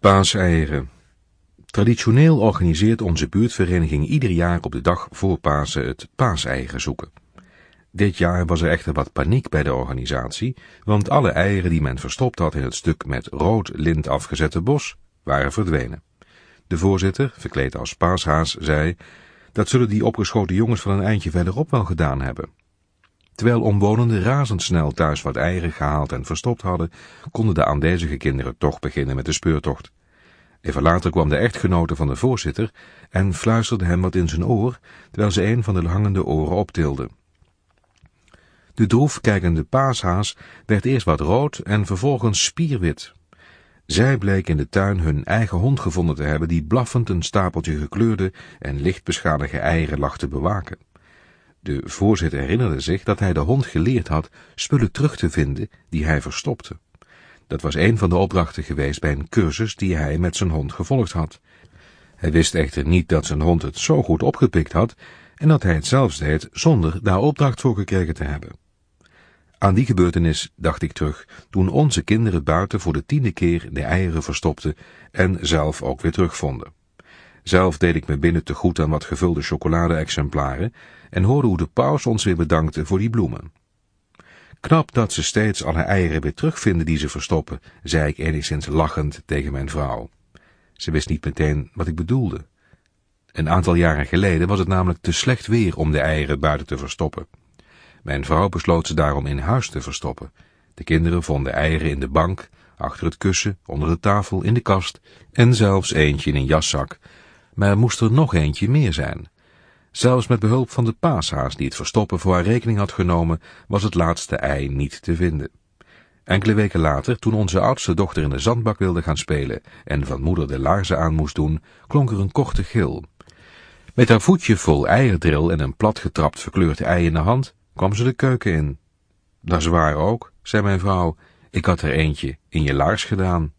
Paaseieren. Traditioneel organiseert onze buurtvereniging ieder jaar op de dag voor Pasen het paaseieren zoeken. Dit jaar was er echter wat paniek bij de organisatie, want alle eieren die men verstopt had in het stuk met rood lint afgezette bos, waren verdwenen. De voorzitter, verkleed als paashaas, zei, dat zullen die opgeschoten jongens van een eindje verderop wel gedaan hebben. Terwijl omwonenden razendsnel thuis wat eieren gehaald en verstopt hadden, konden de aanwezige kinderen toch beginnen met de speurtocht. Even later kwam de echtgenote van de voorzitter en fluisterde hem wat in zijn oor, terwijl ze een van de hangende oren optilde. De droef kijkende paashaas werd eerst wat rood en vervolgens spierwit. Zij bleek in de tuin hun eigen hond gevonden te hebben die blaffend een stapeltje gekleurde en licht beschadigde eieren lag te bewaken. De voorzitter herinnerde zich dat hij de hond geleerd had spullen terug te vinden die hij verstopte. Dat was een van de opdrachten geweest bij een cursus die hij met zijn hond gevolgd had. Hij wist echter niet dat zijn hond het zo goed opgepikt had en dat hij het zelfs deed zonder daar opdracht voor gekregen te hebben. Aan die gebeurtenis dacht ik terug toen onze kinderen buiten voor de tiende keer de eieren verstopten en zelf ook weer terugvonden. Zelf deed ik me binnen te goed aan wat gevulde chocolade-exemplaren en hoorde hoe de paus ons weer bedankte voor die bloemen. Knap dat ze steeds alle eieren weer terugvinden die ze verstoppen, zei ik enigszins lachend tegen mijn vrouw. Ze wist niet meteen wat ik bedoelde. Een aantal jaren geleden was het namelijk te slecht weer om de eieren buiten te verstoppen. Mijn vrouw besloot ze daarom in huis te verstoppen. De kinderen vonden eieren in de bank, achter het kussen, onder de tafel, in de kast en zelfs eentje in een jaszak. Maar er moest er nog eentje meer zijn. Zelfs met behulp van de paashaas die het verstoppen voor haar rekening had genomen, was het laatste ei niet te vinden. Enkele weken later, toen onze oudste dochter in de zandbak wilde gaan spelen en van moeder de laarzen aan moest doen, klonk er een korte gil. Met haar voetje vol eierdril en een platgetrapt verkleurd ei in de hand, kwam ze de keuken in. Dat is waar ook, zei mijn vrouw, ik had er eentje in je laars gedaan.